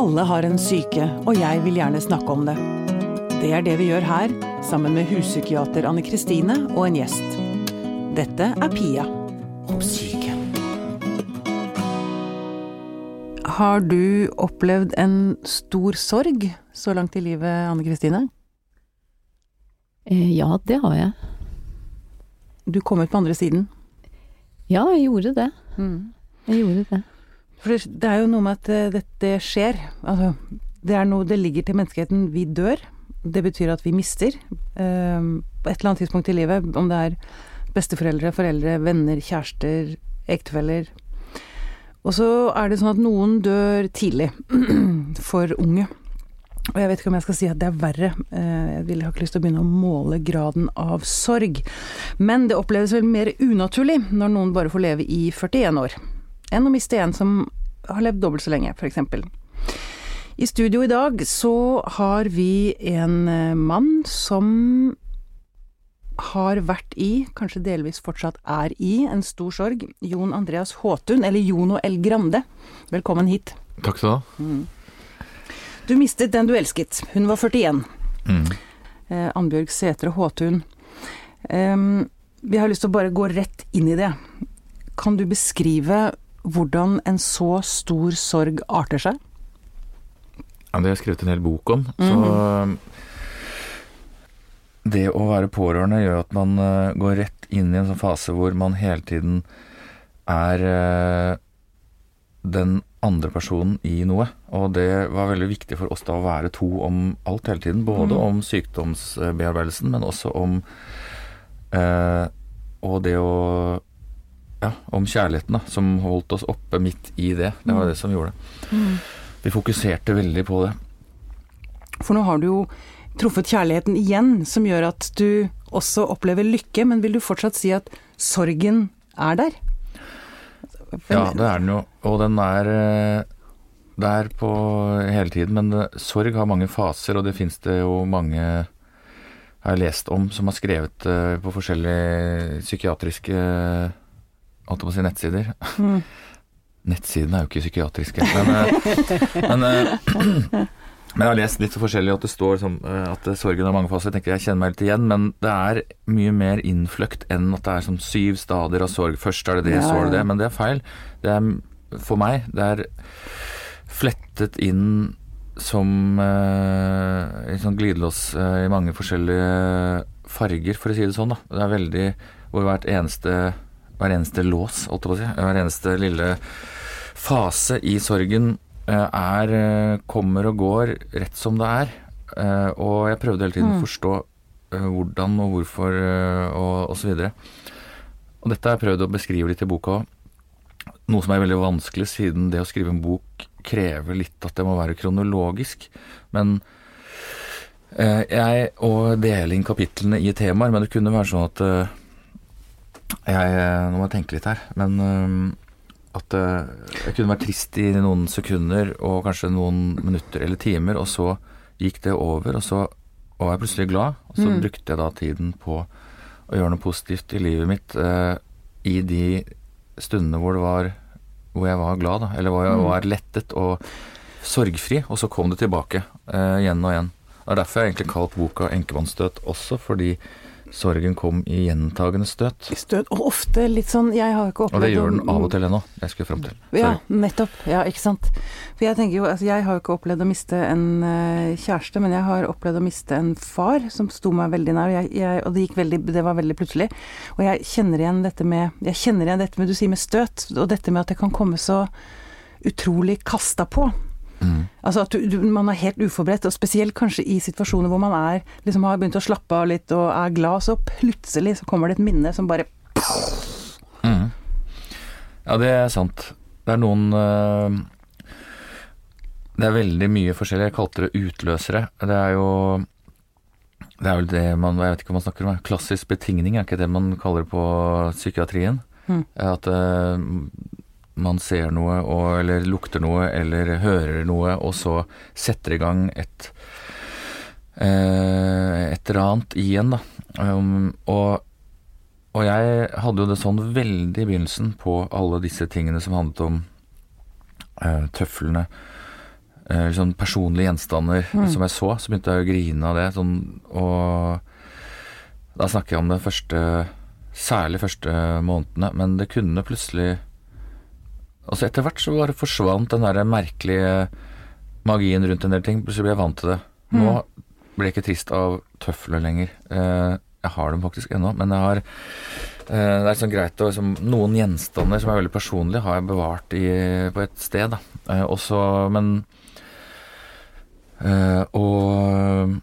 Alle har en syke, og jeg vil gjerne snakke om det. Det er det vi gjør her, sammen med huspsykiater Anne Kristine og en gjest. Dette er Pia om syke. Har du opplevd en stor sorg så langt i livet, Anne Kristine? Eh, Ja, det har jeg. Du kom ut på andre siden. Ja, jeg gjorde det. Jeg gjorde det. For det- er jo noe med at eh, dette skjer. Altså, det er noe det ligger til menneskeheten. Vi dør. Det betyr at vi mister. eh, på et eller annet tidspunkt i livet, om det er besteforeldre, foreldre, venner, kjærester, ektefeller. Og så er det sånn at noen dør tidlig. For unge. Og jeg vet ikke om jeg skal si at det er verre. Eh, Jeg ville ikke lyst til å begynne å måle graden av sorg. Men det oppleves vel mer unaturlig når noen bare får leve i 41 år, enn å miste en som har levd dobbelt så lenge, f.eks. I studio i dag så har vi en eh, mann som har vært i, kanskje delvis fortsatt er i, en stor sorg. Jon Andreas Håtun, eller Jono L. Grande. Velkommen hit. Takk skal du ha. Du mistet den du elsket. Hun var 41. Mm. eh, Annbjørg Sætre Håtun. Um, vi har lyst til å bare gå rett inn i det. Kan du beskrive hvordan en så stor sorg arter seg? Ja, det har jeg skrevet en hel bok om. Så det å være pårørende gjør at man eh, går rett inn i en sånn fase hvor man hele tiden er eh, den andre personen i noe. Og det var veldig viktig for oss da å være to om alt hele tiden. Både om sykdomsbearbeidelsen, men også om eh, Og det å Ja, om kjærligheten, da, som holdt oss oppe midt i det. Det var det som gjorde det. Vi fokuserte veldig på det. For nå har du jo truffet kjærligheten igjen, som gjør at du også opplever lykke, men vil du fortsatt si at sorgen er der? For- Ja, det er den jo. Og den er eh, der på hele tiden. Men eh, sorg har mange faser, og det fins det jo mange jeg har lest om som har skrevet eh, på forskjellige psykiatriske holdt på å si nettsider. Mm. Nettsidene er jo ikke psykiatriske. Men, eh, men, eh, men jeg har lest litt så forskjellig at det står som, eh, at sorgen har mange faser. Jeg tenker jeg kjenner meg litt igjen, men det er mye mer innfløkt enn at det er sånn syv stadier av sorg. Først er det det, Ja, så er det det. Men det er feil. Det er for meg det er flettet inn som eh, sånn glidelås eh, i mange forskjellige farger, for å si det sånn. da. Det er veldig hvor hvert eneste, hver eneste lås, holdt jeg på å si, hver eneste lille fase i sorgen eh, er eh, kommer og går rett som det er. Eh, og jeg prøvde hele tiden å forstå eh, hvordan og hvorfor og og, og. Og dette har jeg prøvd å beskrive litt i boka òg. Noe som er veldig vanskelig, siden det å skrive en bok krever litt at det må være kronologisk. Men jeg Og dele inn kapitlene i temaer, men det kunne være sånn at jeg Nå må jeg tenke litt her, men eh, at eh, jeg kunne vært trist i noen sekunder og kanskje noen minutter eller timer, og så gikk det over, og så var jeg plutselig glad. Og så brukte jeg da tiden på å gjøre noe positivt i livet mitt eh, i de stundene hvor det var hvor jeg var glad, da, eller hvor jeg var lettet og sorgfri, og så kom det tilbake eh, igjen og igjen. Det er derfor jeg egentlig kalt boka 'Enkemannsstøt' også, fordi sorgen kom i gjentagende støt. Støt, og ofte litt sånn Jeg har ikke opplevd Og det gjør den av og til ennå. Jeg skulle fram til. Ja, nettopp. Ja, ikke sant. For jeg tenker jo, altså jeg har jo ikke opplevd å miste en eh, kjæreste, men jeg har opplevd å miste en far som sto meg veldig nær, og, jeg, jeg, og det veldig, det var veldig plutselig. Og jeg kjenner igjen dette med, jeg kjenner igjen dette med, du sier med støt, og dette med at det kan komme så utrolig kasta på. Mm. Altså at du, man er helt uforberedt, og spesielt kanskje i situasjoner hvor man er, liksom har begynt å slappe av litt og er glad, så plutselig så kommer det et minne som bare mm. Ja, det er sant. Det er noen øh, Det er veldig mye forskjellig. Jeg kalte det utløsere. Det er jo Det er vel det man Jeg vet ikke hva man snakker om. Klassisk betingning, er ikke det man kaller det på psykiatrien? Mm. At øh, man ser noe, og, eller lukter noe, eller hører noe, og så setter i gang et eh, et eller annet igjen, da. Um, og og jeg hadde jo det sånn veldig i begynnelsen på alle disse tingene som handlet om eh, tøflene, eh, sånn personlige gjenstander som jeg så, så begynte jeg å grine av det. Sånn, og da snakker jeg om det første Særlig første månedene, men det kunne plutselig Altså etter hvert så bare forsvant den der merkelige magien rundt en del ting. Plutselig ble jeg vant til det. Nå blir jeg ikke trist av tøfler lenger. Eh, jeg har dem faktisk ennå, men jeg har eh, Det er sånn greit å liksom, Noen gjenstander som er veldig personlige, har jeg bevart i, på et sted, da. Eh, også, men eh, Og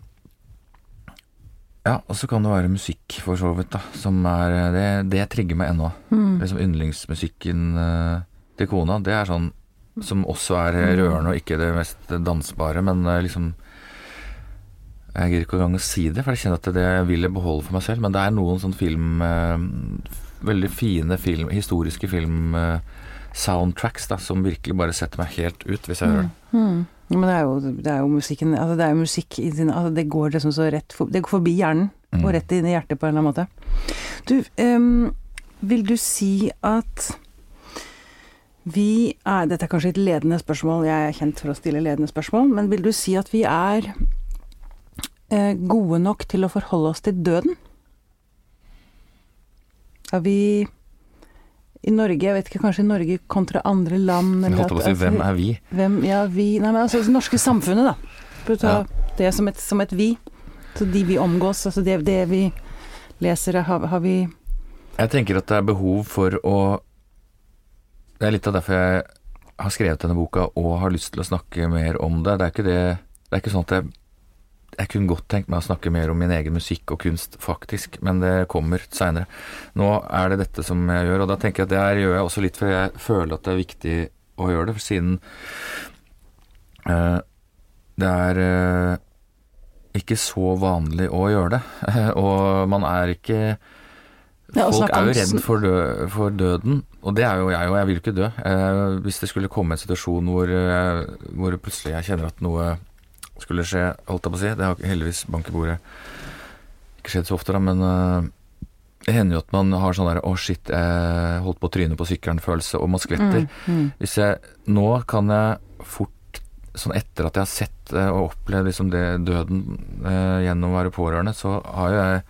ja, og så kan det være musikk, for så vidt, da, som er Det, det trigger meg ennå. Liksom yndlingsmusikken eh, til kona, det er sånn som også er rørende og ikke det mest dansbare, men eh, liksom Jeg gidder ikke engang å si det, for jeg kjenner at det vil jeg beholde for meg selv, men det er noen sånn film eh, Veldig fine film, historiske film eh, soundtracks da, som virkelig bare setter meg helt ut hvis jeg hører det. Men det er jo, det er jo musikken altså Det er jo musikk i sin altså Det går liksom så rett for, Det går forbi hjernen Mm. og rett inn i hjertet på en eller annen måte. Du, um, vil du si at vi er Dette er kanskje et ledende spørsmål, jeg er kjent for å stille ledende spørsmål, men vil du si at vi er eh, gode nok til å forholde oss til døden? Er vi i Norge, jeg vet ikke, kanskje i Norge kontra andre land eller at- si hvem er vi? hvem, ja, vi Nei, men altså det norske samfunnet, da. For å ta Ja. det som et, som et vi. Så de vi omgås, altså det, det vi leser, har, har vi Jeg tenker at det er behov for å Det er litt av derfor jeg har skrevet denne boka og har lyst til å snakke mer om det. Det er ikke, det, det er ikke sånn at jeg jeg kunne godt tenkt meg å snakke mer om min egen musikk og kunst, faktisk, men det kommer seinere. Nå er det dette som jeg gjør, og da tenker jeg at det her gjør jeg også litt fordi jeg føler at det er viktig å gjøre det, for siden eh, det er eh, ikke så vanlig å gjøre det, og man er ikke Ja, Folk er jo redd for, dø, for døden, og det er jo jeg, og jeg vil ikke dø. Eh, hvis det skulle komme en situasjon hvor, eh, hvor plutselig jeg kjenner at noe skulle skje, holdt jeg på å si, det har heldigvis bank i bordet ikke skjedd så ofte, da, men eh, det hender jo at man har sånn der 'å shit, jeg holdt på å tryne på sykkelen'-følelse, og man skvetter. mm. Hvis jeg Nå kan jeg fort, sånn etter at jeg har sett eh, og opplevd liksom det døden eh, gjennom å være pårørende, så har jo jeg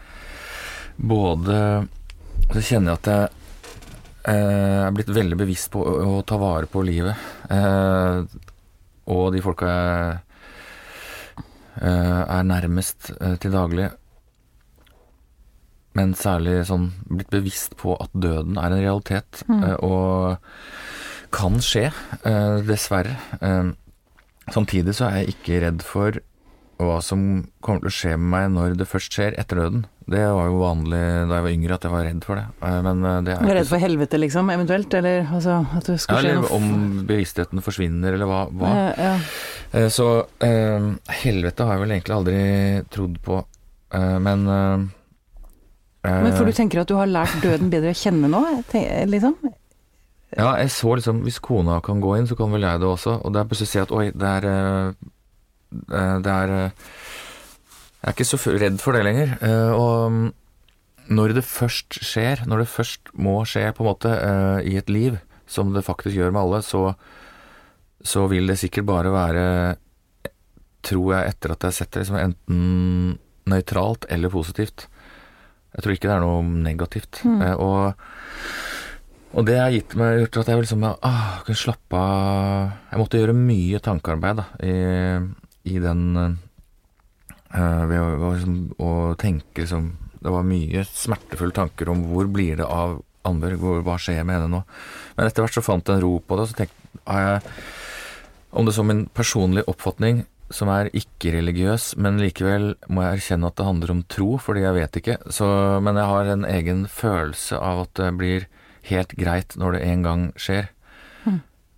både Så kjenner jeg at jeg eh, er blitt veldig bevisst på å, å ta vare på livet. Eh, og de folka jeg eh, er nærmest eh, til daglig. Men særlig sånn blitt bevisst på at døden er en realitet, eh, og kan skje, eh, dessverre. Samtidig så er jeg ikke redd for hva som kommer til å skje med meg når det først skjer etter døden. Det var jo vanlig da jeg var yngre at jeg var redd for det. Eh, Men eh, det er Du var redd for helvete, liksom, eventuelt? Eller altså at det ja, skal skje eller om bevisstheten forsvinner, eller hva. hva. Ja, ja. Eh, Så uh, helvete har jeg vel egentlig aldri trodd på, uh, men uh, Men for du tenker at du har lært døden bedre å kjenne nå, liksom? Ja, jeg så liksom Hvis kona kan gå inn, så kan vel jeg det også. Og det er plutselig å si at oi, det er Det er Jeg er ikke så redd for det lenger. Eh, Og mm, når det først skjer, når det først må skje på en måte eh, i et liv, som det faktisk gjør med alle, så, så vil det sikkert bare være Tror jeg, etter at jeg har sett det, liksom enten nøytralt eller positivt. Jeg tror ikke det er noe negativt. Eh, og og det har gitt meg gjort at jeg liksom ah, kunne slappe av Jeg måtte gjøre mye tankearbeid da, i, i den Ved å, å å tenke liksom Det var mye smertefulle tanker om hvor blir det av Annbjørg, hva skjer med henne nå? Men etter hvert så fant jeg en ro på det, og så tenkte jeg Om det som en personlig oppfatning som er ikke-religiøs, men likevel må jeg erkjenne at det handler om tro, fordi jeg vet ikke. Så, men jeg har en egen følelse av at det blir helt greit når det en gang skjer.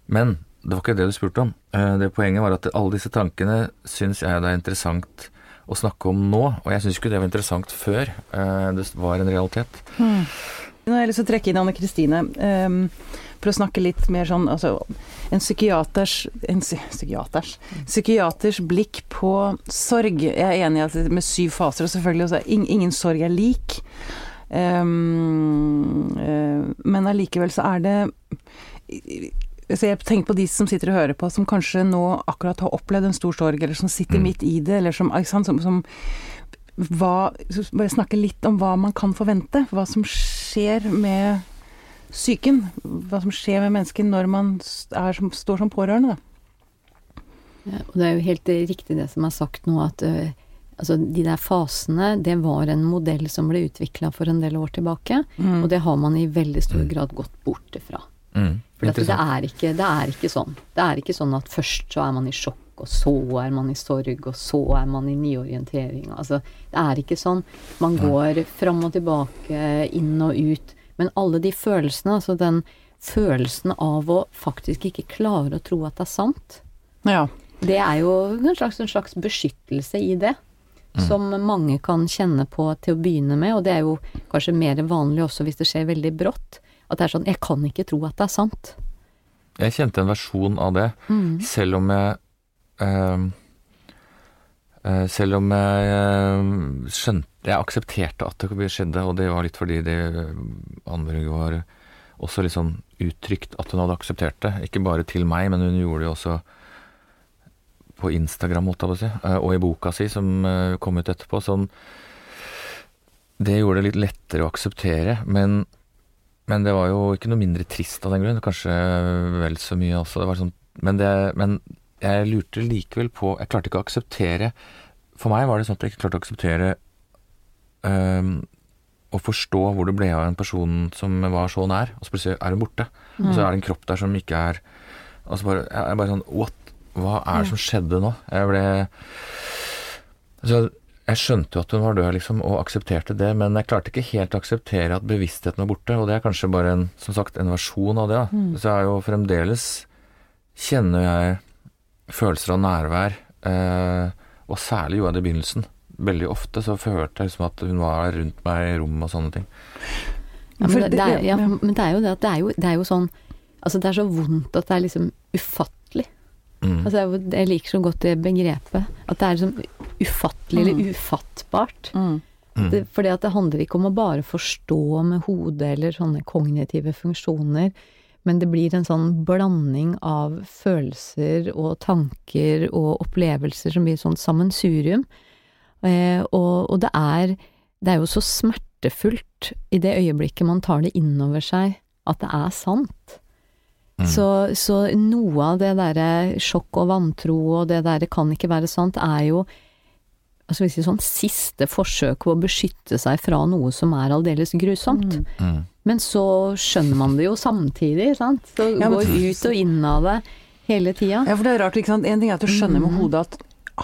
Men det var ikke det du spurte om. Eh, Det Poenget var at alle disse tankene syns jeg det er interessant å snakke om nå, og jeg syns ikke det var interessant før eh, det var en realitet. Nå har jeg lyst til å trekke inn Anne Kristine um, for å snakke litt mer sånn altså, En psykiaters En psykiaters Psykiaters blikk på sorg. Jeg er enig at med syv faser, og selvfølgelig også, ing- ingen sorg er lik. Um, uh, men allikevel så er det Så jeg tenker på de som sitter og hører på, som kanskje nå akkurat har opplevd en stor sorg, eller som sitter Mm. midt i det, eller som, ikke sant, som, som hva, Bare snakke litt om hva man kan forvente. Hva som skjer med psyken. Hva som skjer med mennesket når man er som, står som pårørende, da. Ja, og det er jo helt riktig det som er sagt nå, at eh, altså, de der fasene, det var en modell som ble utvikla for en del år tilbake. Mm. Og det har man i veldig stor grad gått bort ifra. Mm. For det, er ikke, det er ikke sånn. Det er ikke sånn at først så er man i sjokk, og så er man i sorg, og så er man i nyorientering. Altså, det er ikke sånn. Man går fram og tilbake, inn og ut. Men alle de følelsene, altså den følelsen av å faktisk ikke klare å tro at det er sant, Ja. det er jo en slags, en slags beskyttelse i det. Som mange kan kjenne på til å begynne med, og det er jo kanskje mer vanlig også hvis det skjer veldig brått. At det er sånn 'jeg kan ikke tro at det er sant'. Jeg kjente en versjon av det, Mm. selv om jeg ehm, eh, Selv om jeg eh, skjønte Jeg aksepterte at det skjedde, og det var litt fordi det andre var også litt sånn uttrykt at hun hadde akseptert det. Ikke bare til meg, men hun gjorde det jo også på Instagram, måtte jeg på å si, eh, og i boka si som eh, kom ut etterpå. Sånn Det gjorde det litt lettere å akseptere, men men det var jo ikke noe mindre trist av den grunn. Kanskje vel så mye også. Det var sånn, men, det, men jeg lurte likevel på Jeg klarte ikke å akseptere For meg var det sånn at jeg ikke klarte å akseptere um, å forstå hvor det ble av en person som var så nær, og så plutselig er hun borte. Og så er det en kropp der som ikke er Og så bare, jeg er bare sånn What? Hva er det som skjedde nå? Jeg ble så jeg skjønte jo at hun var død, liksom, og aksepterte det, men jeg klarte ikke helt å akseptere at bevisstheten var borte, og det er kanskje bare en, som sagt, en versjon av det. Da. Så er jo fremdeles kjenner jeg følelser av nærvær, eh, og særlig gjorde jeg det i begynnelsen. Veldig ofte så følte jeg liksom at hun var rundt meg i rommet og sånne ting. Ja, men, det, det- er, ja. men det er jo det at det er jo, det er jo sånn Altså, det er så vondt at det er liksom ufattelig. Mm. Altså, er jeg liker så godt det begrepet. At det er liksom ufattelig eller ufattbart. Mm. Mm. Det, fordi at det handler ikke om å bare forstå med hodet eller sånne kognitive funksjoner, men det blir en sånn blanding av følelser og tanker og opplevelser som blir et sånt sammensurium. Eh, og, og det er det er jo så smertefullt i det øyeblikket man tar det inn over seg at det er sant. Mm. Så, så noe av det derre sjokk og vantro og det derre kan ikke være sant, er jo altså hvis vi sånn siste forsøk på å beskytte seg fra noe som er aldeles grusomt. Mm. Mm. Men så skjønner man det jo samtidig, sant. Så Ja, men- går ut og inn av det hele tida. Ja, for det er rart, ikke sant. En ting er at du skjønner med hodet at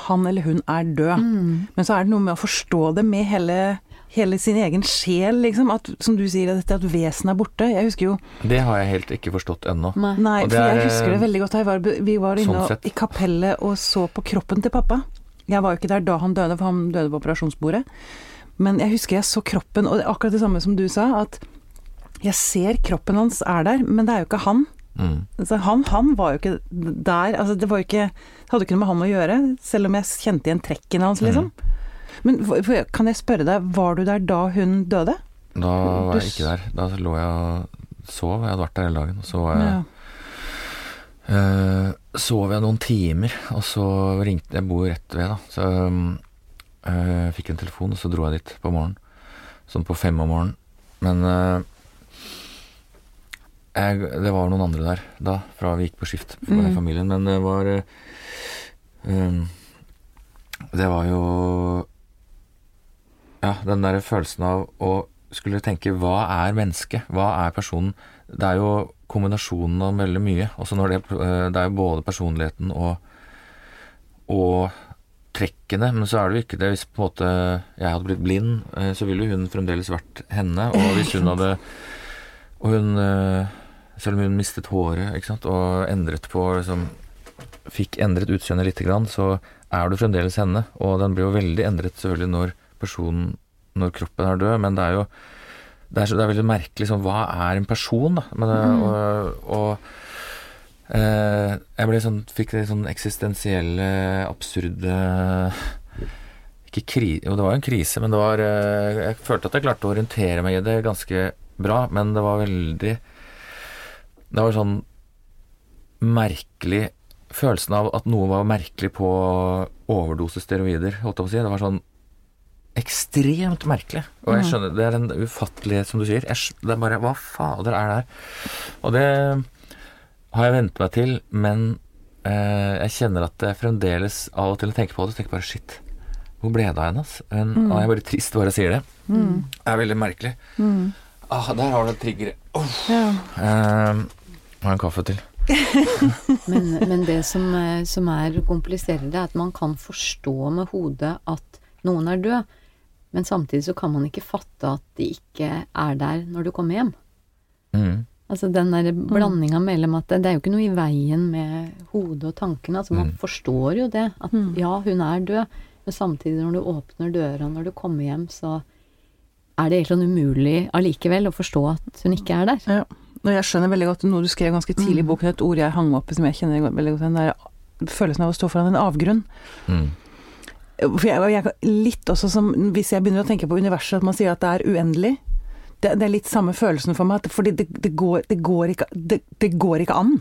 han eller hun er død, Mm. men så er det noe med å forstå det med hele, hele sin egen sjel, liksom. At, som du sier, at at vesenet er borte. Jeg husker jo Det har jeg helt ikke forstått ennå. Nei. Nei, Og det for jeg er, husker det veldig godt. Jeg var, vi var inne sånn i kapellet og så på kroppen til pappa. Jeg var jo ikke der da han døde, for han døde på operasjonsbordet. Men jeg husker jeg så kroppen, og det er akkurat det samme som du sa, at jeg ser kroppen hans er der, men det er jo ikke han. Mm. Han, han var jo ikke der. Altså, det var jo ikke, hadde ikke noe med han å gjøre, selv om jeg kjente igjen trekkene hans, liksom. Men for- for- kan jeg spørre deg, var du der da hun døde? Da var jeg ikke der. Da lå jeg og sov. Jeg hadde vært der hele dagen. Og så var jeg Ja. Uh, sov jeg noen timer, og så ringte Jeg bor rett ved, da. Så uh, fikk en telefon, og så dro jeg dit på morgenen. Sånn på fem om morgenen. Men eh, jeg, det var noen andre der da, fra vi gikk på skift for Mm. familien. Men det var eh, um, Det var jo Ja, den der følelsen av å skulle tenke hva er mennesket? Hva er personen? Det er jo kombinasjonen av veldig mye. Også når det, eh, det er jo både personligheten og, og trekkene, men så er det jo ikke det. Hvis på en måte jeg hadde blitt blind, eh, så ville hun fremdeles vært henne. Og hvis hun hadde Og hun Selv om hun mistet håret ikke sant, og endret på liksom, Fikk endret utseendet lite grann, så er du fremdeles henne. Og den blir jo veldig endret selvfølgelig når personen Når kroppen er død, men det er jo det er, så, det er veldig merkelig sånn Hva er en person, da? Men, mm. Og, og eh, jeg ble sånn Fikk det sånn eksistensielle, absurde Ikke kri... Jo, det var jo en krise, men det var eh, Jeg følte at jeg klarte å orientere meg i det ganske bra, men det var veldig Det var sånn merkelig Følelsen av at noe var merkelig på overdose steroider, holdt jeg på å si. Det var sånn ekstremt merkelig. Og jeg skjønner, det er en ufattelighet, som du sier. Jeg, det er bare Hva fader er det her? Og det har jeg vent meg til, men eh, jeg kjenner at jeg fremdeles av og til tenker på det, tenker bare shit. Hvor ble det av henne? Altså? Men, Og jeg er bare trist bare jeg sier det. Det er veldig merkelig. Ah, der har du et trigger. Oh. Ja. Eh, har en kaffe til. Men, men det som, eh, som er kompliserende, er at man kan forstå med hodet at noen er død, men samtidig så kan man ikke fatte at de ikke er der når du kommer hjem. Mm. Altså den der blandinga mellom at det, det er jo ikke noe i veien med hodet og tankene. Altså man Mm. forstår jo det. At ja, hun er død, men samtidig når du åpner døra når du kommer hjem, så er det helt sånn umulig allikevel å forstå at hun ikke er der. Ja. Og jeg skjønner veldig godt noe du skrev ganske tidlig i boken, et ord jeg hang opp i som jeg kjenner veldig godt, den der følelsen av å stå foran en avgrunn. Mm. For jeg, jeg, litt også som Hvis jeg begynner å tenke på universet, at man sier at det er uendelig. Det, det er litt samme følelsen for meg, at, fordi det, det, går, det, går ikke, det, det går ikke an,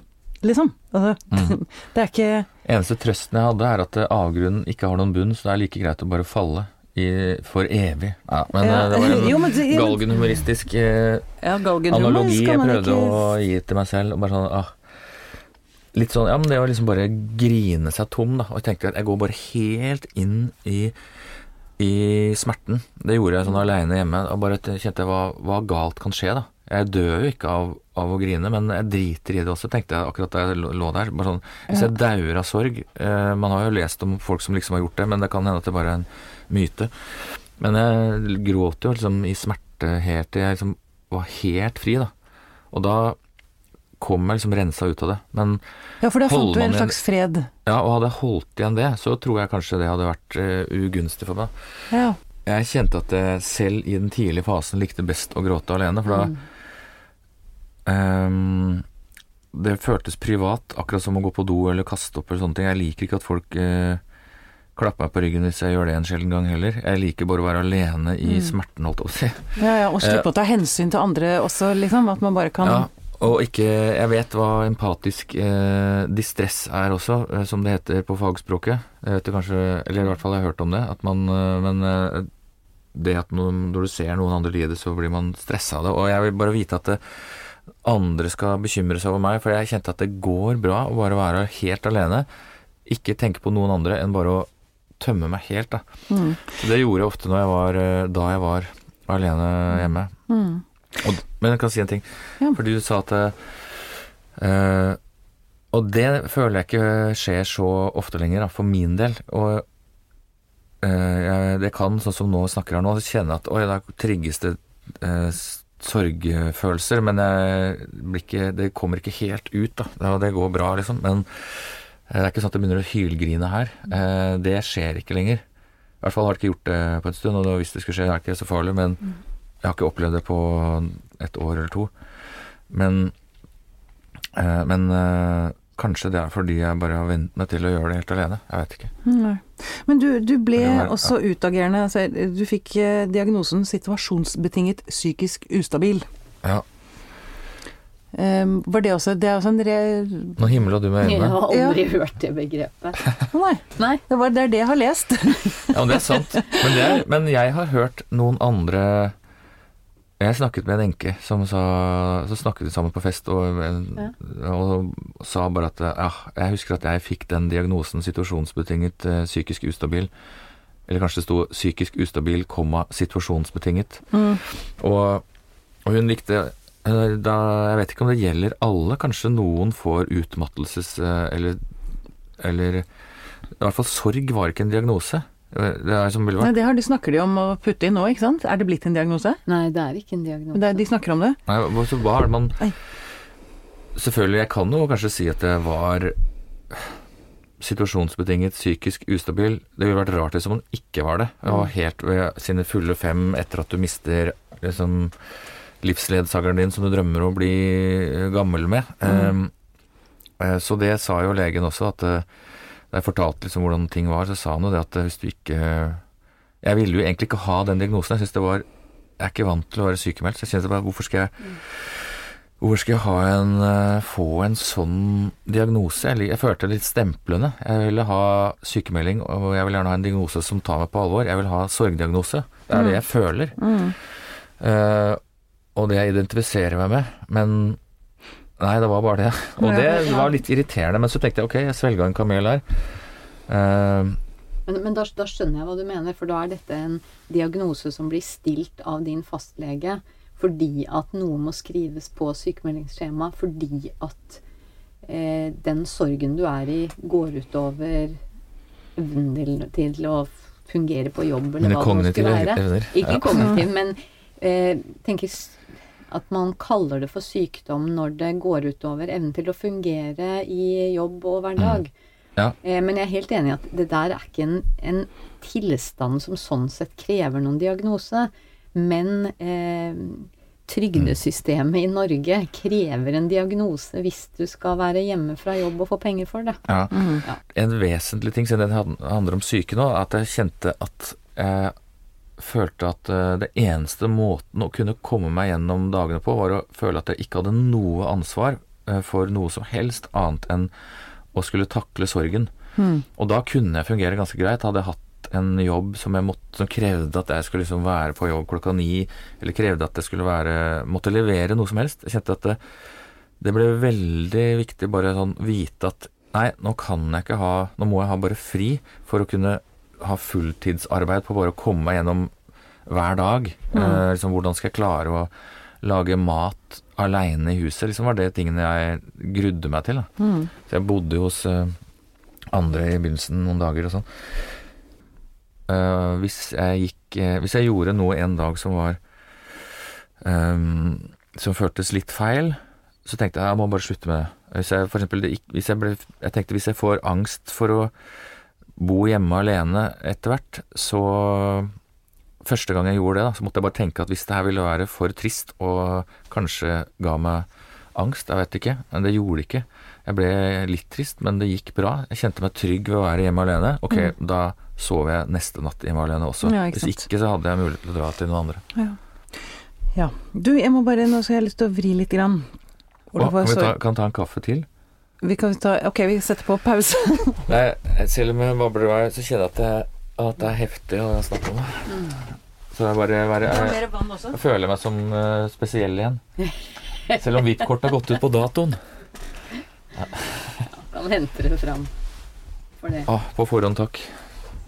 liksom. Altså, det er ikke Eneste trøsten jeg hadde, er at avgrunnen ikke har noen bunn, så det er like greit å bare falle i, for evig. Ja, men Ja. eh, det var en Jo, men galgenhumoristisk eh, Ja, galgenhumor analogi jeg prøvde ikke å gi til meg selv. Og bare sånn, ah, litt sånn, ja, men det å liksom bare grine seg tom, da. Og jeg tenkte at jeg går bare helt inn i, i smerten. Det gjorde jeg sånn aleine hjemme. Og bare kjente hva, hva galt kan skje, da. Jeg dør jo ikke av, av å grine, men jeg driter i det også, tenkte jeg akkurat da jeg lå lå der. Bare sånn, hvis jeg dauer av sorg eh, Man har jo lest om folk som liksom har gjort det, men det kan hende at det bare er en myte. Men jeg gråt jo liksom i smerte helt til jeg liksom var helt fri, da. Og da kom jeg liksom rensa ut av det. Men Ja, for da fant du en slags fred. ja, og hadde jeg holdt igjen det, så tror jeg kanskje det hadde vært eh, ugunstig for meg. Ja. Jeg kjente at jeg selv i den tidlige fasen likte best å gråte alene, for da ehm, Det føltes privat, akkurat som å gå på do eller kaste opp eller sånne ting. Jeg liker ikke at folk eh, klapper meg på ryggen hvis jeg gjør det en sjelden gang heller. Jeg liker bare å være alene i smerten, holdt jeg på å si. Ja, ja, og slippe å ta hensyn til andre også, liksom. At man bare kan Ja, og ikke Jeg vet hva empatisk eh, distress er også, eh, som det heter på fagspråket. Jeg vet kanskje, eller i hvert fall har jeg hørt om det. At man, eh, men eh, det at noen, når du ser noen andre lide, så blir man stressa av det. Og jeg vil bare vite at det, andre skal bekymre seg over meg, for jeg kjente at det går bra å bare være helt alene. Ikke tenke på noen andre enn bare å tømme meg helt, da. Mm. Så det gjorde jeg ofte jeg var, eh, da jeg var alene hjemme. Mm. Og, men jeg kan si en ting. Ja. For du sa at eh, Og det føler jeg ikke skjer så ofte lenger, da, for min del. Og eh, det kan, sånn som nå snakker her nå, kjenne at oi, da trigges det eh, sorgfølelser, men jeg blir ikke, det kommer ikke helt ut, da. Det går bra, liksom. Men det er ikke sånn at jeg begynner å hylgrine her. Eh, det skjer ikke lenger. I hvert fall har det ikke gjort det på en stund, og hvis det skulle skje, er det ikke så farlig. Men jeg har ikke opplevd det på et år eller to. Men, eh, men eh, kanskje det er fordi jeg bare har vent meg til å gjøre det helt alene. Jeg vet ikke. Nei. Men du, du ble Det var- også utagerende. Altså, du fikk eh, diagnosen situasjonsbetinget psykisk ustabil. Ja. Um, var det også Det er også en re... Nå himla du med Jeg har aldri hørt det begrepet. Nei, Nei. det, var, det er det jeg har lest. Ja, men det er sant. Men, det er, men jeg har hørt noen andre Jeg snakket med en enke som sa Så snakket vi sammen på fest og, og sa bare at ja, jeg husker at jeg fikk den diagnosen situasjonsbetinget eh, psykisk ustabil. Eller kanskje det sto psykisk ustabil, komma situasjonsbetinget. Og, og hun likte da, Jeg vet ikke om det gjelder alle. Kanskje noen får utmattelses... eh, Eller, eller I hvert fall sorg var ikke en diagnose. Det er som Nei, det har de snakker de om å putte inn nå, ikke sant? Er det blitt en diagnose? Nei, det er ikke en diagnose. Det er, de snakker om det. Nei, så hva er det man Nei. Selvfølgelig, jeg kan jo kanskje si at det var situasjonsbetinget psykisk ustabil. Det ville vært rart hvis man ikke var det. Jeg var helt ved sine fulle fem etter at du mister liksom livsledsageren din som du drømmer om å bli eh, gammel med. Mm. eh, så det sa jo legen også, at eh, da jeg fortalte liksom hvordan ting var, så sa han jo det at eh, hvis du ikke Jeg ville jo egentlig ikke ha den diagnosen. Jeg synes det var Jeg er ikke vant til å være sykemeldt, så jeg kjente bare Hvorfor skal jeg Hvor skal jeg ha en, få en sånn diagnose? Jeg, jeg følte det litt stemplende. Jeg ville ha sykemelding, og jeg vil gjerne ha en diagnose som tar meg på alvor. Jeg vil ha sorgdiagnose. Det er det jeg føler. Eh, og det jeg identifiserer meg med. Men nei, det var bare det. Og det var litt irriterende. Men så tenkte jeg ok, jeg svelga en kamel her. Uh, Men, men da, da skjønner jeg hva du mener, for da er dette en diagnose som blir stilt av din fastlege fordi at noe må skrives på sykemeldingsskjema, fordi at eh, den sorgen du er i, går utover evnen til, til å fungere på jobb, eller hva det skulle være. evner. Ikke kognitiv, men eh, tenker at man kaller det for sykdom når det går utover evnen til å fungere i jobb og hverdag. Ja. Eh, men jeg er helt enig i at det der er ikke en, en tilstand som sånn sett krever noen diagnose. Men eh, trygdesystemet i Norge krever en diagnose hvis du skal være hjemme fra jobb og få penger for det. Ja. Ja. En vesentlig ting, siden det handler om syke nå, at jeg kjente at jeg følte at eh, det eneste måten å kunne komme meg gjennom dagene på, var å føle at jeg ikke hadde noe ansvar eh, for noe som helst annet enn å skulle takle sorgen. Og da kunne jeg fungere ganske greit. Hadde jeg hatt en jobb som, jeg måtte, som krevde at jeg skulle liksom være på jobb klokka ni, eller krevde at jeg skulle være Måtte levere noe som helst. Jeg kjente at det, det ble veldig viktig bare sånn vite at nei, nå kan jeg ikke ha Nå må jeg ha bare fri for å kunne ha fulltidsarbeid på bare å komme meg gjennom hver dag. Eh, liksom, hvordan skal jeg klare å lage mat aleine i huset? Liksom var det tingene jeg grudde meg til. Da. Så jeg bodde hos eh, andre i begynnelsen noen dager og sånn. Eh, hvis jeg gikk eh, Hvis jeg gjorde noe en dag som var ehm, Som føltes litt feil, så tenkte jeg jeg må bare slutte med det. Hvis jeg for eksempel hvis jeg, ble, jeg tenkte hvis jeg får angst for å bo hjemme alene etter hvert, så Første gang jeg gjorde det, da, så måtte jeg bare tenke at hvis det her ville være for trist og kanskje ga meg angst, jeg vet ikke, men det gjorde det ikke. Jeg ble litt trist, men det gikk bra. Jeg kjente meg trygg ved å være hjemme alene. Ok, da sov jeg neste natt hjemme alene også. Ja, ikke Hvis ikke så hadde jeg mulighet til å dra til noen andre. Ja. ja. Du, jeg må bare Nå skal jeg ha lyst til å vri litt grann. Olav, kan vi ta, kan ta en kaffe til? Vi kan ta Ok, vi setter på pause. Nei, selv om jeg babler i vei, så kjenner jeg at, jeg, at det er heftig å snakke om det. Så jeg bare, bare jeg, vann jeg føler meg som uh, spesiell igjen. Selv om hvitkortet har gått ut på datoen. Kan hente det fram for det. Ah, på forhånd, takk.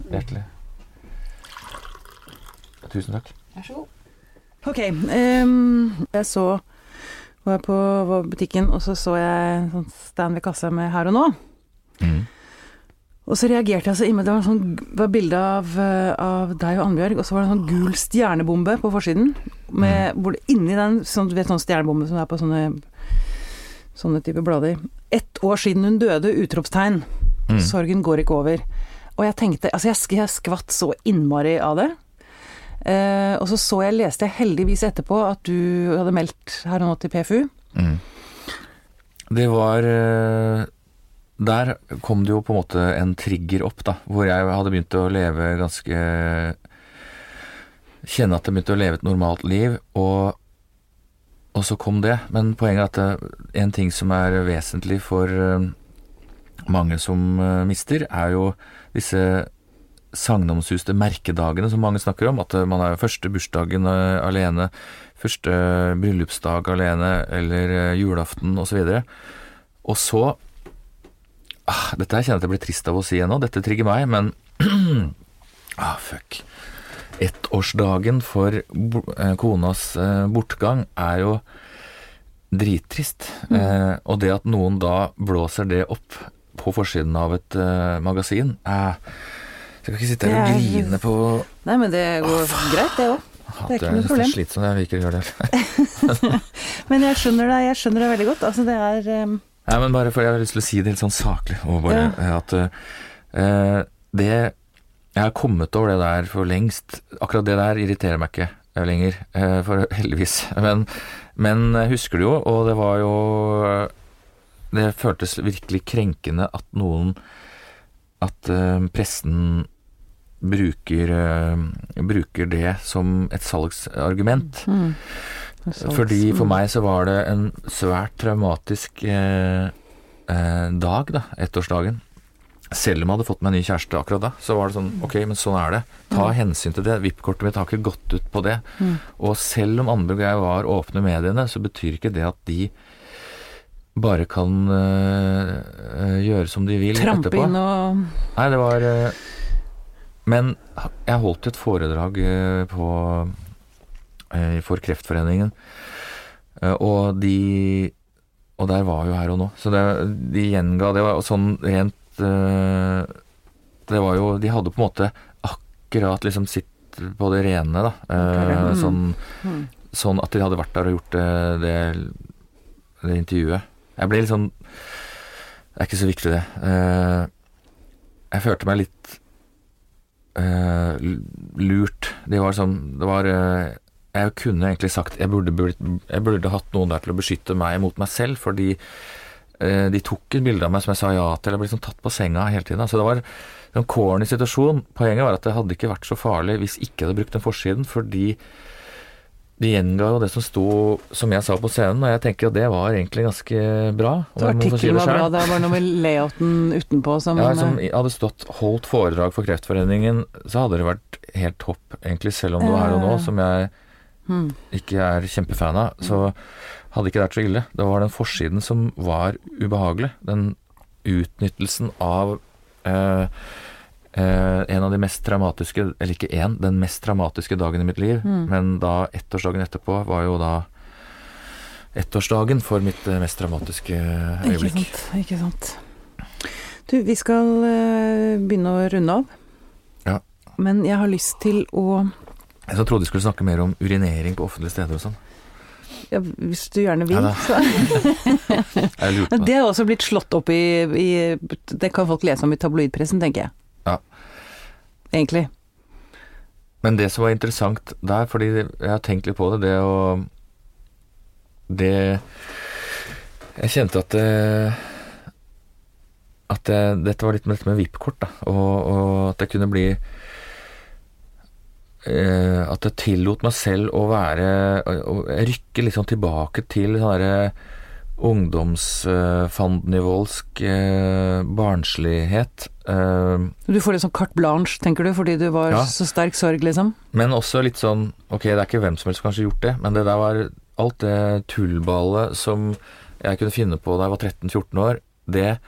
Hjertelig. Tusen takk. Vær så god. Ok, Um, jeg så var på var på butikken, og så så jeg en sånn stand ved kassa med Her og nå. Mm. Og så reagerte jeg så innmari. Det var, sånn, var bilde av, eh, av deg og Annbjørg, og så var det en sånn gul stjernebombe på forsiden. Med, hvor det inni den, sånn, du vet sånn stjernebombe som er på sånne sånne type blader. Ett år siden hun døde, utropstegn. Mm. Sorgen går ikke over. Og jeg tenkte Altså, jeg, jeg skvatt så innmari av det. Eh, og så så jeg, leste jeg heldigvis etterpå at du hadde meldt her og nå til PFU. Mm. Det var eh, Der kom det jo på en måte en trigger opp, da. Hvor jeg hadde begynt å leve ganske Kjenne at jeg begynte å leve et normalt liv, og, og så kom det. Men poenget er at en ting som er vesentlig for eh, mange som eh, mister, er jo disse sagnomsuste merkedagene som mange snakker om. At eh, man er første bursdagen eh, alene, første bryllupsdag alene, eller eh, julaften osv. Og, så og så ah, Dette her kjenner jeg at jeg blir trist av å si ennå, dette trigger meg, men ah, fuck. Ettårsdagen for eh, konas eh, bortgang er jo drittrist. Eh, og det at noen da blåser det opp på forsiden av et eh, magasin eh, Jeg kan ikke sitte her og er- grine på Nei, men det går greit, det òg. Det er ikke noe problem. slitsomt. Jeg liker å gjøre det. Men jeg skjønner det, jeg skjønner det veldig godt. Altså, det er um... Nei, men bare for jeg har lyst til å si det helt sånn saklig. Og bare at uh, det Jeg har kommet over det der for lengst. Akkurat det der irriterer meg ikke eh, lenger, uh, for heldigvis. Men, men jeg husker det jo, og det var jo Det føltes virkelig krenkende at noen At uh, pressen bruker, eh, bruker det som et salgsargument. mm. Salgs- Fordi for mm. meg så var det en svært traumatisk eh, eh, dag, da, ettårsdagen. Selv om jeg hadde fått meg ny kjæreste akkurat da, så var det sånn ok, men sånn er det. Ta hensyn til det. VIP-kortet mitt har ikke gått ut på det. Mm. Og selv om andre og jeg var åpne mediene, så betyr ikke det at de bare kan eh, eh, gjøre som de vil Trampe etterpå. inn og Nei, det var eh, Men jeg holdt et foredrag eh, på eh, for Kreftforeningen, eh, og de Og der var jo her og nå. Så det, de gjenga Det var sånn rent Det var jo De hadde på en måte akkurat liksom sitt på det rene, da. Okay. Mm. Sånn, Mm. sånn at de hadde vært der og gjort det, det, det intervjuet. Jeg ble litt sånn Det er ikke så viktig, det. Jeg følte meg litt eh, lurt. Det var sånn Det var eh, Jeg kunne egentlig sagt jeg burde, jeg burde hatt noen der til å beskytte meg mot meg selv, fordi eh, de tok et bilde av meg som jeg sa ja til. Jeg ble liksom tatt på senga hele tiden. Så det var en corny situasjon. Poenget var at det hadde ikke vært så farlig hvis ikke jeg hadde brukt den forsiden, fordi de gjenga jo det som sto, som jeg sa på scenen, og jeg tenker at det var egentlig ganske bra. Så artikkelen si var bra, det var noe med layouten utenpå som Ja, som eh, hadde stått holdt foredrag for Kreftforeningen, så hadde det vært helt topp, egentlig, selv om det var her og nå, som jeg hmm. ikke er kjempefan av, så hadde ikke det vært så ille. Det var den forsiden som var ubehagelig. Den utnyttelsen av eh, eh, en av de mest traumatiske, eller ikke én, den mest traumatiske dagen i mitt liv. Mm. Men da ettårsdagen etterpå var jo da ettårsdagen for mitt mest mest dramatiske Ikke sant. Ikke sant. Du, vi skal eh, begynne å runde av. Ja. Men jeg har lyst til å Jeg trodde vi skulle snakke mer om urinering på offentlige steder og sånn. ja, Hvis du gjerne vil, Ja så det. er også blitt slått opp i, i Det kan folk lese om i tabloidpressen, tenker jeg. Egentlig. Men det som var interessant der, fordi jeg har tenkt litt på det, det å Det Jeg kjente at det At det, dette var litt med dette med VIP-kort, da. Og, og at det kunne bli eh, At jeg tillot meg selv å være Å rykke litt sånn tilbake til sånn derre ungdomsfandnivoldsk eh, barnslighet. Eh, Du får litt sånn carte blanche, tenker du, fordi du var Ja. så sterk sorg, liksom? Men også litt sånn Ok, det er ikke hvem som helst som kanskje gjort det, men det der var alt det tullballet som jeg kunne finne på da jeg var 13-14 år, det,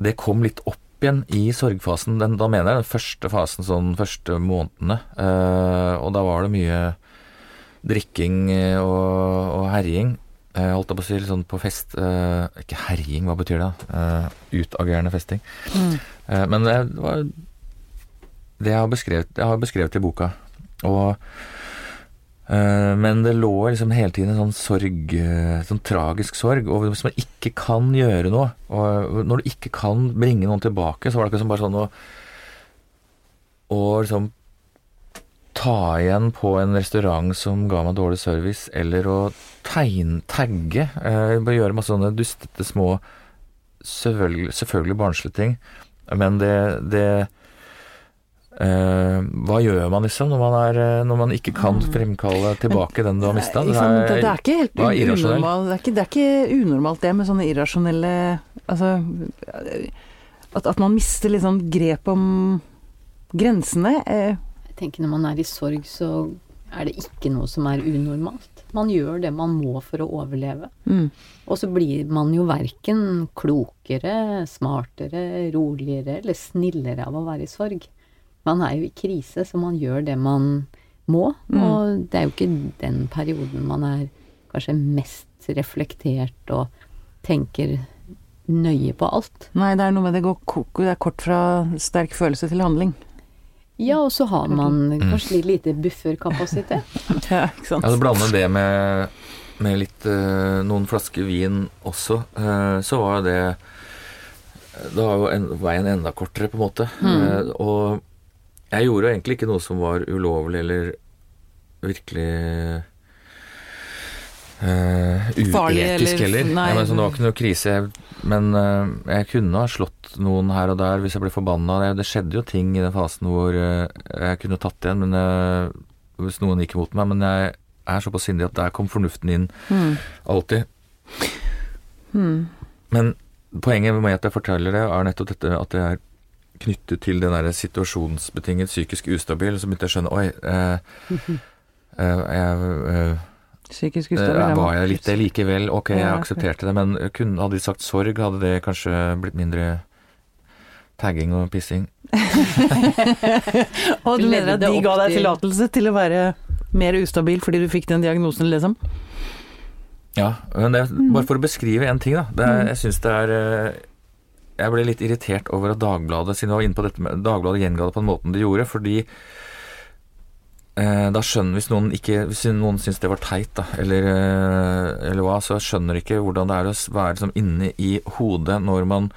det kom litt opp igjen i sorgfasen. Den, da mener jeg den første fasen, sånn første månedene. Uh, og da var det mye drikking eh, og, og herjing. Eh, holdt jeg på å si, litt sånn på fest uh, Ikke herjing, hva betyr det? Eh, utagerende festing. Mm. Uh, Men det var det jeg har beskrevet, jeg har beskrevet i boka. Og, men det lå liksom hele tiden en sånn sorg, sånn tragisk sorg. Og hvis man ikke kan gjøre noe, og når du ikke kan bringe noen tilbake, så var det ikke som bare sånn å å liksom ta igjen på en restaurant som ga meg dårlig service, eller å tegne, tagge. Eh, bare gjøre masse sånne dustete små Selvfølgelig, selvfølgelig barnslige ting. Men det, det eh, Hva gjør man liksom når man, er, eh, når man ikke kan fremkalle tilbake den du har mista? Liksom, det, det er ikke helt det var unormalt det, er ikke- det er ikke unormalt det med sånne irrasjonelle Altså at, at man mister sånn grep om grensene. Eh, Jeg tenker når man er i sorg, så er det ikke noe som er unormalt. Man gjør det man må for å overleve. mm. Og så blir man jo verken klokere, smartere, roligere eller snillere av å være i sorg. Man er jo i krise, så man gjør det man må. Mm. Og det er jo ikke den perioden man er kanskje mest reflektert og tenker nøye på alt. Nei, det er noe med det går Det er kort fra sterk følelse til handling. Ja, og så har man Mm. kanskje litt lite bufferkapasitet. Ja, ikke sant. Ja, så blande det med, med litt eh, noen flasker vin også, eh, så var jo det Da var jo en, veien enda kortere, på en måte. Mm. og jeg gjorde jo egentlig ikke noe som var ulovlig eller virkelig eh, uetisk eller- heller. nei. Ja, det var ikke noe krise. Men uh, jeg kunne ha slått noen her og der hvis jeg ble forbanna. Det, det skjedde jo ting i den fasen hvor uh, jeg kunne tatt igjen, men hvis noen gikk imot meg. Men jeg er såpass sindig at der kom fornuften inn Mm. alltid. Mm. Men poenget med at jeg forteller det, er nettopp dette at det er knyttet til den der situasjonsbetinget psykisk ustabil. Så begynte jeg å skjønne Oi, jeg, Psykisk eh, ustabil. ja. var jeg litt det likevel? Ok, jeg aksepterte det, men kunne, hadde de sagt sorg, hadde det kanskje blitt mindre tagging og pissing. Og du mener at de ga deg til- tillatelse til å være mer ustabil fordi du fikk den diagnosen, liksom? Ja, men det, bare for å beskrive en ting, da. Det er, jeg syns det er eh, Jeg ble litt irritert over at Dagbladet, siden jeg var inne på dette med Dagbladet gjenga det på den måten de gjorde, fordi da skjønner Hvis noen ikke Hvis noen syns det var teit, da, eller, eh, eller hva, så skjønner ikke hvordan det er å være liksom, inne i hodet når man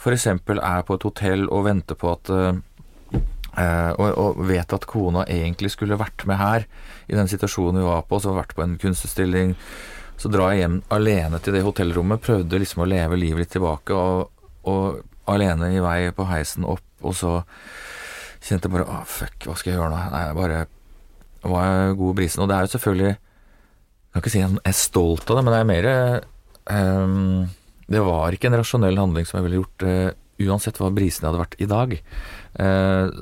f.eks. er på et hotell og venter på at eh, eh, og, og vet at kona egentlig skulle vært med her, i den situasjonen vi var på, så vært på en kunstutstilling. Så drar jeg hjem alene til det hotellrommet, prøvde liksom å leve livet litt tilbake, og, og alene i vei på heisen opp, og så kjente jeg bare Å, fuck, hva skal jeg gjøre nå? Nei, jeg bare var jeg god i brisen. Og det er jo selvfølgelig Jeg kan ikke si jeg er stolt av det, men det er mer um, Det var ikke en rasjonell handling som jeg ville gjort uh, uansett hva brisen hadde vært i dag. Uh,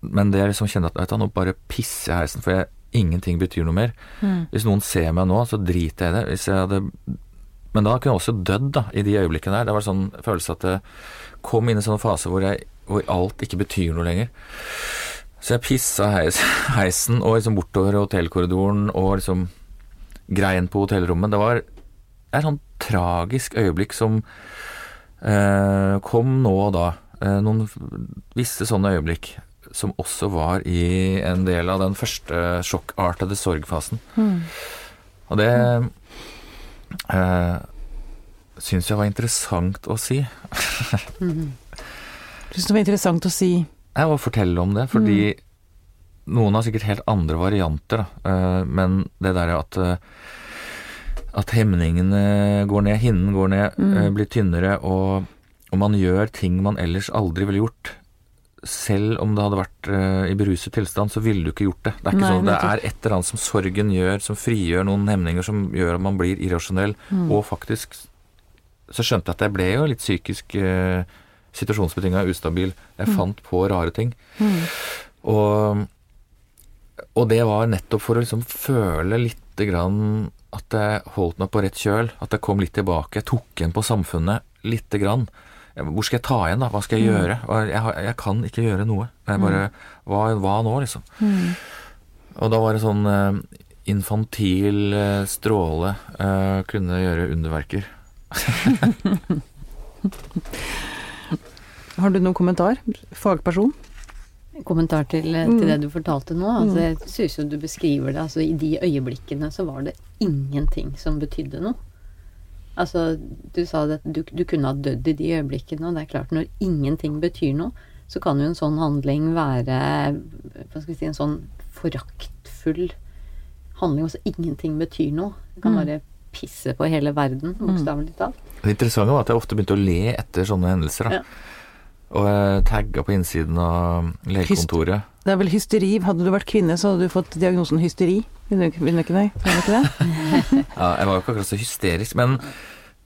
men det er liksom kjenner at nå bare pisser jeg i heisen, for jeg, ingenting betyr noe mer. Hvis noen ser meg nå, så driter jeg i det. Hvis jeg hadde men da kunne jeg også dødd, da, i de øyeblikkene der. Det var sånn følelse at det kom inn i en sånn fase hvor, jeg, hvor alt ikke betyr noe lenger. Så jeg pissa heis, heisen og liksom bortover hotellkorridoren og liksom grein på hotellrommet. Det var et sånn tragisk øyeblikk som eh, kom nå og da. Eh, noen visse sånne øyeblikk som også var i en del av den første sjokkartede sorgfasen. Og det eh, syns jeg var interessant å si. Syns det var interessant å si Jeg må fortelle om det, fordi noen har sikkert helt andre varianter, da. Eh, men det derre at eh, at hemningene går ned, hinnen går ned, mm. blir tynnere, og, og man gjør ting man ellers aldri ville gjort. Selv om det hadde vært uh, i beruset tilstand, så ville du ikke gjort det. Det er ikke Nei, sånn, det er et eller annet som sorgen gjør, som frigjør noen hemninger, som gjør at man blir irrasjonell. Og faktisk så skjønte jeg at jeg ble jo litt psykisk uh, situasjonsbetinga ustabil. Jeg fant på rare ting. Og, og det var nettopp for å liksom føle lite grann at jeg holdt meg på rett kjøl. At jeg kom litt tilbake. Jeg tok igjen på samfunnet lite grann. Hvor skal jeg ta igjen, da? Hva skal jeg gjøre? Jeg, jeg kan ikke gjøre noe. Jeg bare hva, hva nå, liksom? Og da var det sånn eh, infantil eh, stråle eh, kunne gjøre underverker. Har du noen kommentar? Fagperson? kommentar til, til Mm. det du fortalte nå. Altså, jeg synes jo du beskriver det. Altså, I de øyeblikkene så var det ingenting som betydde noe. Altså, du sa at du, du kunne ha dødd i de øyeblikkene, og det er klart, når ingenting betyr noe, så kan jo en sånn handling være hva skal vi si, en sånn foraktfull handling. Altså ingenting betyr noe. Du kan bare pisse på hele verden, bokstavelig talt. Det interessante var at jeg ofte begynte å le etter sånne hendelser. Da. Ja. Og tagga på innsiden av legekontoret. Det er vel hysteri. Hadde du vært kvinne, så hadde du fått diagnosen hysteri. Vil du vil du ikke, det? Ja, jeg var jo ikke akkurat så hysterisk, men,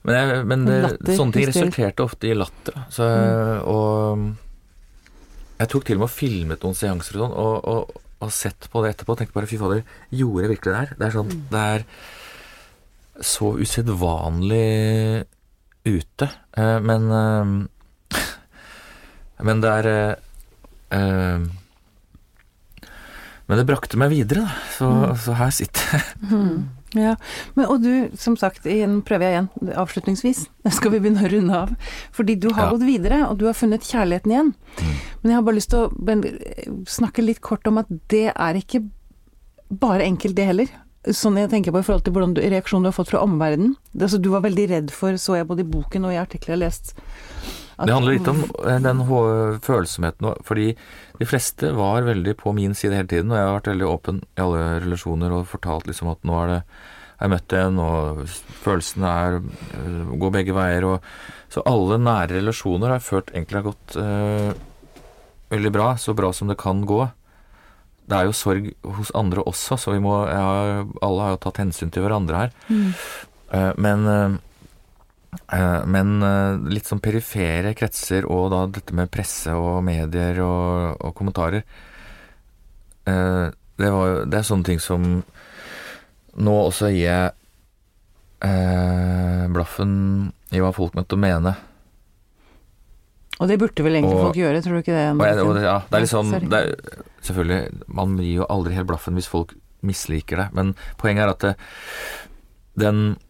men, jeg, men det, Latter, sånne ting hysterisk. resulterte ofte i latter. Så, mm. Og jeg tok til og med og filmet noen seanser og sånn, og, og, og sett på det etterpå og tenkte bare fy fader, gjorde jeg virkelig det her? Det er sånn, det er så usedvanlig ute, eh, men eh, Men det er eh, eh, Men det brakte meg videre, da. Så, så her sitter jeg. Ja, men, og du, som sagt, igjen prøver jeg igjen, avslutningsvis, skal vi begynne å runde av. Fordi du har Ja. gått videre, og du har funnet kjærligheten igjen. Men jeg har bare lyst til å snakke litt kort om at det er ikke bare enkelt, det heller. Sånn jeg tenker på i forhold til hvordan du, reaksjonen du har fått fra omverdenen. Altså, du var veldig redd for, så jeg både i boken og i artikler jeg har lest. Det handler litt om eh, den følsomheten, fordi de fleste var veldig på min side hele tiden, og jeg har vært veldig åpen i alle relasjoner og fortalt liksom at nå er det jeg møtte en, og følelsene er øh, går begge veier, og Så alle nære relasjoner har følt egentlig har gått øh, veldig bra, så bra som det kan gå. det er jo sorg hos andre også, så vi må ja, Alle har jo tatt hensyn til hverandre her. Eh, men eh, eh, men eh, litt sånn perifere kretser, og da dette med presse og medier og, og kommentarer eh, det, var, det er sånne ting som Nå også gir jeg eh, blaffen i hva folk måtte mene. Og det burde vel egentlig Og- folk gjøre, tror du ikke det? Jeg, det, ja, det er litt sånn det er, Selvfølgelig, man gir jo aldri helt blaffen hvis folk misliker det, men poenget er at den eh,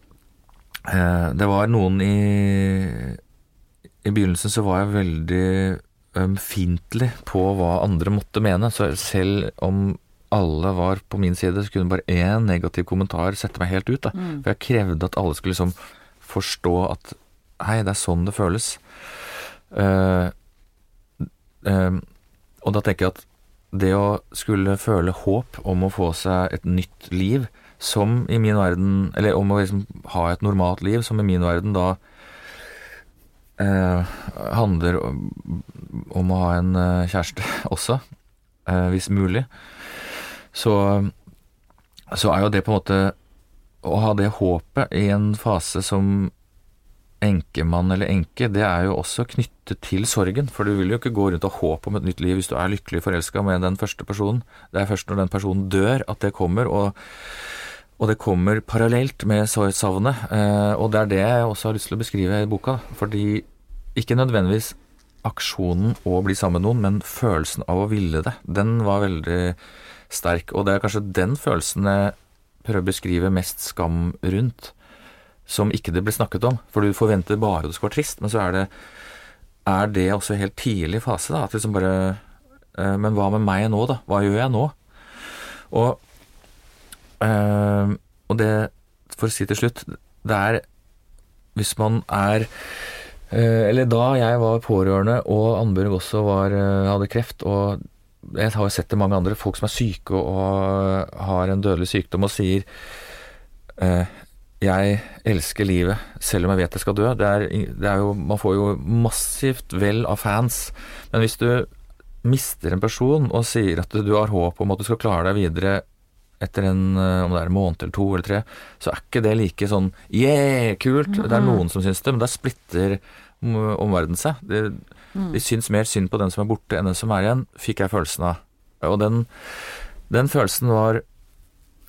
Det var noen i I begynnelsen så var jeg veldig ømfintlig på hva andre måtte mene, så selv om alle var på min side, så kunne bare én negativ kommentar sette meg helt ut. Da. Mm. For jeg krevde at alle skulle liksom forstå at Hei, det er sånn det føles. Uh, uh, og da tenker jeg at det å skulle føle håp om å få seg et nytt liv, som i min verden Eller om å liksom ha et normalt liv, som i min verden da eh, handler om, om å ha en eh, kjæreste også, eh, hvis mulig, så, så er jo det på en måte Å ha det håpet i en fase som enkemann eller enke, det er jo også knyttet til sorgen. For du vil jo ikke gå rundt og håpe om et nytt liv hvis du er lykkelig forelska med den første personen. Det er først når den personen dør at det kommer, og, og det kommer parallelt med sor- savnet. Eh, og det er det jeg også har lyst til å beskrive i boka. Fordi ikke nødvendigvis aksjonen å bli sammen med noen, men følelsen av å ville det, den var veldig sterk. Og det er kanskje den følelsen jeg prøver å beskrive mest skam rundt som ikke det ble snakket om. For du forventer bare at det skal være trist, men så er det, er det også helt tidlig fase. da, at liksom bare eh, Men hva med meg nå, da? Hva gjør jeg nå? Og, eh, og det, for å si til slutt, det er Hvis man er eh, Eller da jeg var pårørende, og Annbjørg også var, hadde kreft, og jeg har jo sett det mange andre, folk som er syke og har en dødelig sykdom og sier eh, jeg elsker livet, selv om jeg vet jeg skal dø. Det er, det er jo, man får jo massivt vel av fans. Men hvis du mister en person og sier at du har håp om at du skal klare deg videre etter en, eh, om det er en måned eller to eller tre, så er ikke det like sånn yeah, kult. Det er noen som syns det, men da splitter omverdenen seg. Det, De syns mer synd på den som er borte enn den som er igjen, fikk jeg følelsen av. Og den, den følelsen var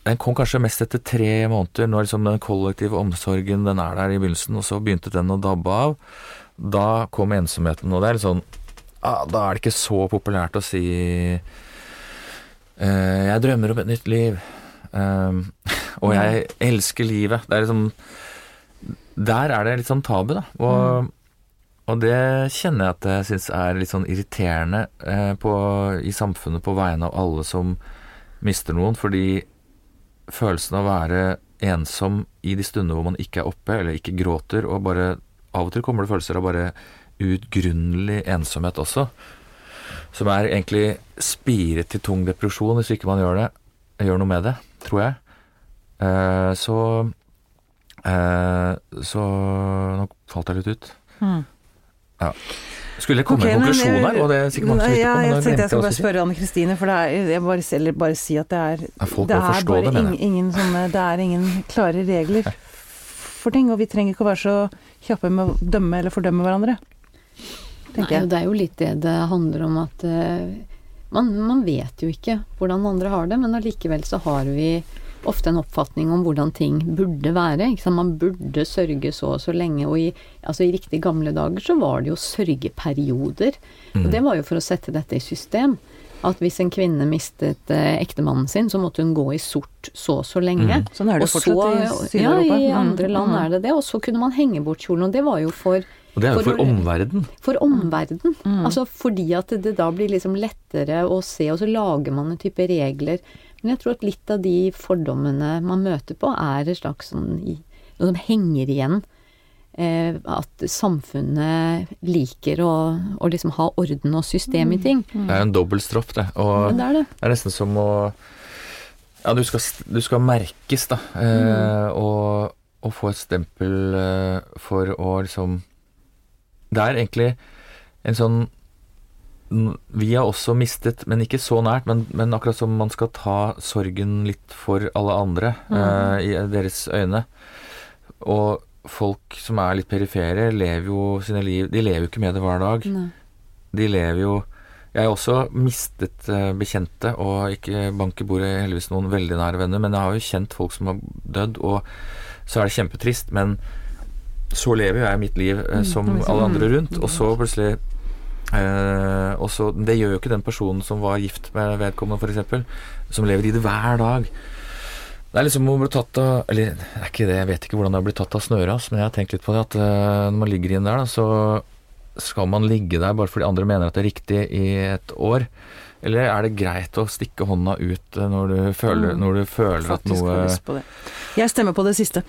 den kom kanskje mest etter tre måneder, når liksom den kollektive omsorgen den er der i begynnelsen, og så begynte den å dabbe av. Da kom ensomheten, og det er litt sånn ah, Da er det ikke så populært å si eh, Jeg drømmer om et nytt liv. eh, og jeg elsker livet. Det er liksom Der er det litt sånn tabu, da. Og, og det kjenner jeg at jeg syns er litt sånn irriterende eh, på, i samfunnet på vegne av alle som mister noen, fordi følelsen av å være ensom i de stundene hvor man ikke er oppe, eller ikke gråter, og bare Av og til kommer det følelser av bare uutgrunnelig ensomhet også. Som er egentlig spiret til tung depresjon, hvis ikke man gjør det. Gjør noe med det, tror jeg. Eh, så eh, Så Nå falt jeg litt ut. Mm. Skulle det komme okay, en konklusjon her? Og det er sikkert mange som ja, jeg tenkte jeg skulle bare spørre Anne Kristine, for det er, jeg bare, eller bare si at det er folk Det er bare det, ingen, ingen sånne Det er ingen klare regler for ting, og vi trenger ikke å være så kjappe med å dømme eller fordømme hverandre. Nei, jeg. det er jo litt det det handler om at uh, man, man vet jo ikke hvordan andre har det, men allikevel så har vi ofte en oppfatning om hvordan ting burde være. Ikke sant? Man burde sørge så og så lenge, og i, altså i riktig gamle dager så var det jo sørgeperioder. Og det var jo for å sette dette i system. At hvis en kvinne mistet eh, ektemannen sin, så måtte hun gå i sort så og så lenge. Sånn er det Og fortsatt så, i Syd-Europa. Ja, i Mm, andre land mm. er det det. Og så kunne man henge bort kjolen, og det var jo for Og det er jo For for å- omverden. for omverdenen. Mm. Altså fordi at det da blir liksom lettere å se, og så lager man en type regler. Men jeg tror at litt av de fordommene man møter på, er et slags sånn noe som henger igjen. Eh, at samfunnet liker å, å liksom ha orden og system i ting. Det er jo en dobbel straff, det. Og Men det er det. det er nesten som å Ja, du skal, du skal merkes, da. Eh, og, og få et stempel eh, for å liksom Det er egentlig en sånn vi har også mistet, men ikke så nært, men, men akkurat som man skal ta sorgen litt for alle andre eh, i deres øyne. Og folk som er litt perifere, lever jo sine liv De lever jo ikke med det hver dag. Nei. De lever jo Jeg har også mistet eh, bekjente, og ikke bank i bordet heldigvis noen veldig nære venner, men jeg har jo kjent folk som har dødd, og så er det kjempetrist, men så lever jo jeg mitt liv eh, som alle andre rundt, og så plutselig eh, og så, Det gjør jo ikke den personen som var gift med vedkommende, f.eks., som lever i det hver dag. Det er liksom å bli tatt av Eller det er ikke det, jeg vet ikke hvordan det har blitt tatt av snøret, men jeg har tenkt litt på det at eh, når man ligger inn der, da, så skal man ligge der bare fordi andre mener at det er riktig i et år? Eller er det greit å stikke hånda ut eh, når du føler, når du føler at noe. Jeg stemmer på det siste.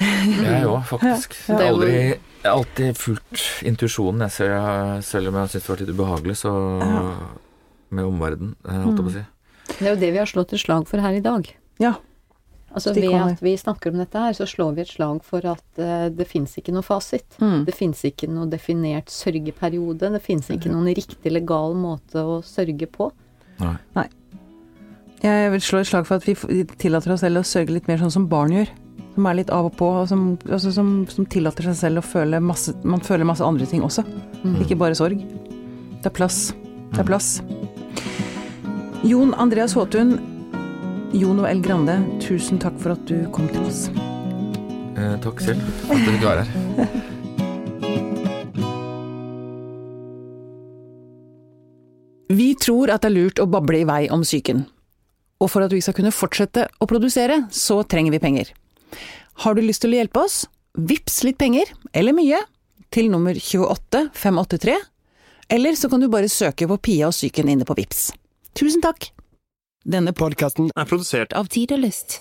Jeg òg, faktisk. Ja, ja. Det er aldri, jeg har alltid fulgt intuisjonen, jeg, selv, jeg- selv om jeg syns det var litt ubehagelig så med omverdenen, eh, holdt jeg på å si. Det er jo det vi har slått et slag for her i dag. Ja. Altså Ved at vi snakker om dette her, så slår vi et slag for at uh, det fins ikke noe fasit. Mm. Det fins ikke noe definert sørgeperiode. Det fins ikke noen riktig legal måte å sørge på. Nei. Jeg vil slå et slag for at vi tillater oss selv å sørge litt mer sånn som barn gjør. Som er litt av og på, og som, altså som, som tillater seg selv å føle masse Man føler masse andre ting også, Mm. ikke bare sorg. Det er plass. Det er plass. Jon Andreas Håtun, Jon og L. Grande, tusen takk for at du kom til oss. Eh, takk selv for at du var her. Vi tror at det er lurt å bable i vei om psyken. Og for at vi skal kunne fortsette å produsere, så trenger vi penger. Har du lyst til å hjelpe oss? Vips litt penger, eller mye, til nummer 28583. Eller så kan du bare søke på Pia og psyken inne på Vips. Tusen takk! Denne Podkasten er produsert av Tid og Lyst.